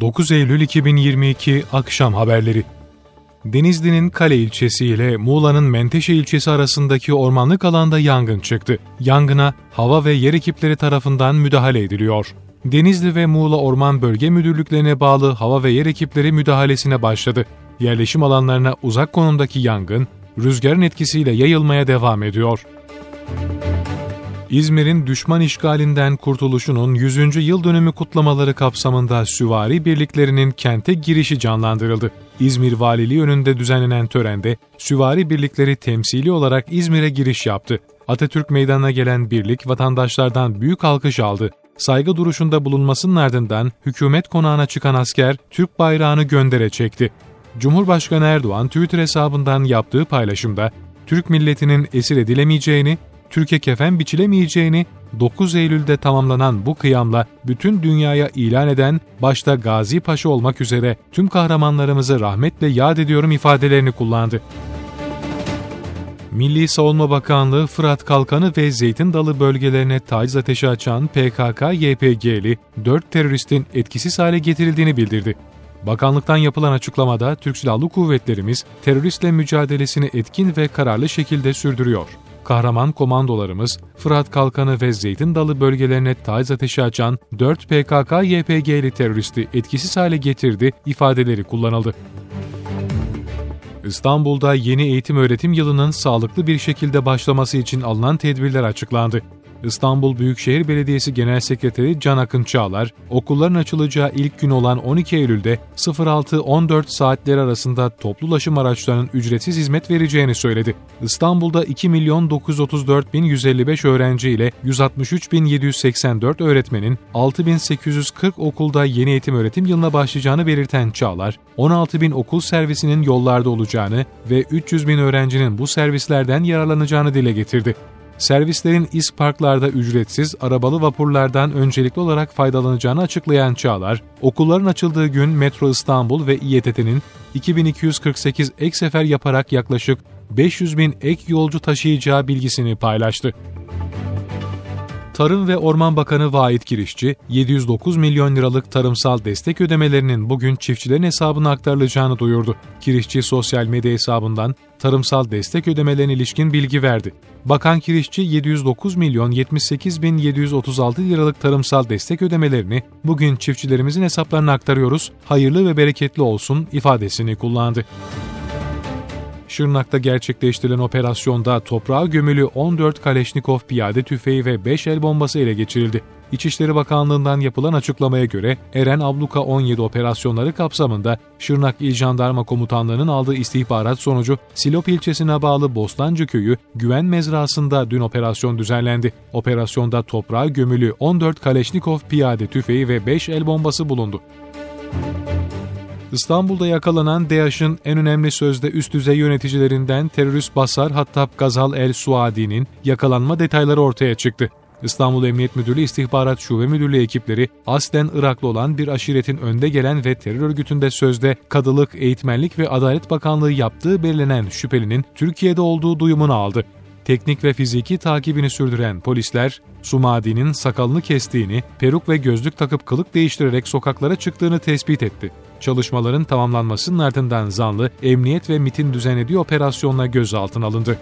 9 Eylül 2022 Akşam Haberleri Denizli'nin Kale ilçesi ile Muğla'nın Menteşe ilçesi arasındaki ormanlık alanda yangın çıktı. Yangına hava ve yer ekipleri tarafından müdahale ediliyor. Denizli ve Muğla Orman Bölge Müdürlüklerine bağlı hava ve yer ekipleri müdahalesine başladı. Yerleşim alanlarına uzak konumdaki yangın, rüzgarın etkisiyle yayılmaya devam ediyor. İzmir'in düşman işgalinden kurtuluşunun 100. yıl dönümü kutlamaları kapsamında süvari birliklerinin kente girişi canlandırıldı. İzmir Valiliği önünde düzenlenen törende süvari birlikleri temsili olarak İzmir'e giriş yaptı. Atatürk Meydanı'na gelen birlik vatandaşlardan büyük alkış aldı. Saygı duruşunda bulunmasının ardından hükümet konağına çıkan asker Türk bayrağını göndere çekti. Cumhurbaşkanı Erdoğan Twitter hesabından yaptığı paylaşımda Türk milletinin esir edilemeyeceğini, Türkiye kefen biçilemeyeceğini 9 Eylül'de tamamlanan bu kıyamla bütün dünyaya ilan eden başta Gazi Paşa olmak üzere tüm kahramanlarımızı rahmetle yad ediyorum ifadelerini kullandı. Milli Savunma Bakanlığı Fırat Kalkanı ve Zeytin Dalı bölgelerine taciz ateşi açan PKK-YPG'li 4 teröristin etkisiz hale getirildiğini bildirdi. Bakanlıktan yapılan açıklamada Türk Silahlı Kuvvetlerimiz teröristle mücadelesini etkin ve kararlı şekilde sürdürüyor. Kahraman komandolarımız Fırat Kalkanı ve Zeytin Dalı bölgelerine taciz ateşi açan 4 PKK-YPG'li teröristi etkisiz hale getirdi ifadeleri kullanıldı. İstanbul'da yeni eğitim öğretim yılının sağlıklı bir şekilde başlaması için alınan tedbirler açıklandı. İstanbul Büyükşehir Belediyesi Genel Sekreteri Can Akın Çağlar, okulların açılacağı ilk gün olan 12 Eylül'de 06-14 saatleri arasında toplu ulaşım araçlarının ücretsiz hizmet vereceğini söyledi. İstanbul'da 2 milyon 934 bin 155 öğrenci ile 163 bin 784 öğretmenin 6840 okulda yeni eğitim öğretim yılına başlayacağını belirten Çağlar, 16 bin okul servisinin yollarda olacağını ve 300 bin öğrencinin bu servislerden yararlanacağını dile getirdi. Servislerin İSParklarda ücretsiz arabalı vapurlardan öncelikli olarak faydalanacağını açıklayan Çağlar, okulların açıldığı gün Metro İstanbul ve İETT'nin 2248 ek sefer yaparak yaklaşık 500 bin ek yolcu taşıyacağı bilgisini paylaştı. Tarım ve Orman Bakanı Vahit Girişçi, 709 milyon liralık tarımsal destek ödemelerinin bugün çiftçilerin hesabına aktarılacağını duyurdu. Girişçi sosyal medya hesabından tarımsal destek ödemelerine ilişkin bilgi verdi. Bakan Kirişçi 709 milyon 78 bin 736 liralık tarımsal destek ödemelerini bugün çiftçilerimizin hesaplarına aktarıyoruz, hayırlı ve bereketli olsun ifadesini kullandı. Şırnak'ta gerçekleştirilen operasyonda toprağa gömülü 14 Kaleşnikov piyade tüfeği ve 5 el bombası ele geçirildi. İçişleri Bakanlığı'ndan yapılan açıklamaya göre Eren Abluka 17 operasyonları kapsamında Şırnak İl Jandarma Komutanlığı'nın aldığı istihbarat sonucu Silop ilçesine bağlı Bostancı Köyü güven mezrasında dün operasyon düzenlendi. Operasyonda toprağa gömülü 14 Kaleşnikov piyade tüfeği ve 5 el bombası bulundu. İstanbul'da yakalanan DAEŞ'in en önemli sözde üst düzey yöneticilerinden terörist Basar Hattab Gazal El Suadi'nin yakalanma detayları ortaya çıktı. İstanbul Emniyet Müdürlüğü İstihbarat Şube Müdürlüğü ekipleri aslen Iraklı olan bir aşiretin önde gelen ve terör örgütünde sözde kadılık, eğitmenlik ve Adalet Bakanlığı yaptığı belirlenen şüphelinin Türkiye'de olduğu duyumunu aldı. Teknik ve fiziki takibini sürdüren polisler, Sumadi'nin sakalını kestiğini, peruk ve gözlük takıp kılık değiştirerek sokaklara çıktığını tespit etti. Çalışmaların tamamlanmasının ardından zanlı, emniyet ve MIT'in düzenlediği operasyonla gözaltına alındı.